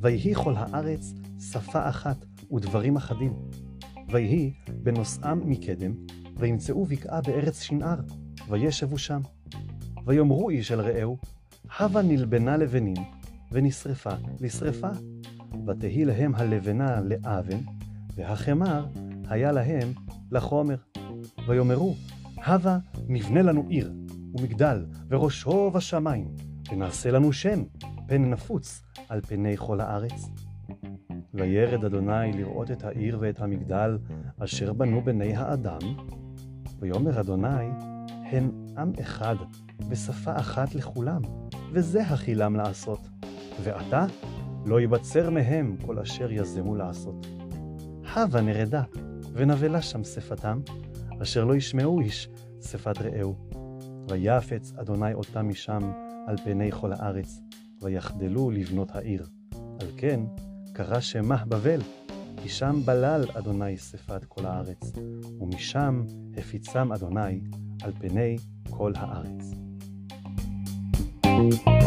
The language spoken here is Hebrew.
ויהי כל הארץ שפה אחת ודברים אחדים. ויהי בנוסעם מקדם, וימצאו בקעה בארץ שנער, וישבו שם. ויאמרו איש אל רעהו, הבה נלבנה לבנים, ונשרפה לשרפה. ותהי להם הלבנה לאבן, והחמר היה להם לחומר. ויאמרו, הבה נבנה לנו עיר, ומגדל, וראשו בשמיים, ונעשה לנו שם, פן נפוץ על פני כל הארץ. וירד אדוני לראות את העיר ואת המגדל אשר בנו בני האדם, ויאמר אדוני, הן עם אחד ושפה אחת לכולם, וזה החילם לעשות. ועתה לא ייבצר מהם כל אשר יזמו לעשות. הבה נרדה, ונבלה שם שפתם, אשר לא ישמעו איש שפת רעהו. ויפץ אדוני אותם משם על פני כל הארץ, ויחדלו לבנות העיר. על כן קרא שמה בבל, כי שם בלל אדוני שפת כל הארץ, ומשם הפיצם אדוני על פני כל הארץ. thank you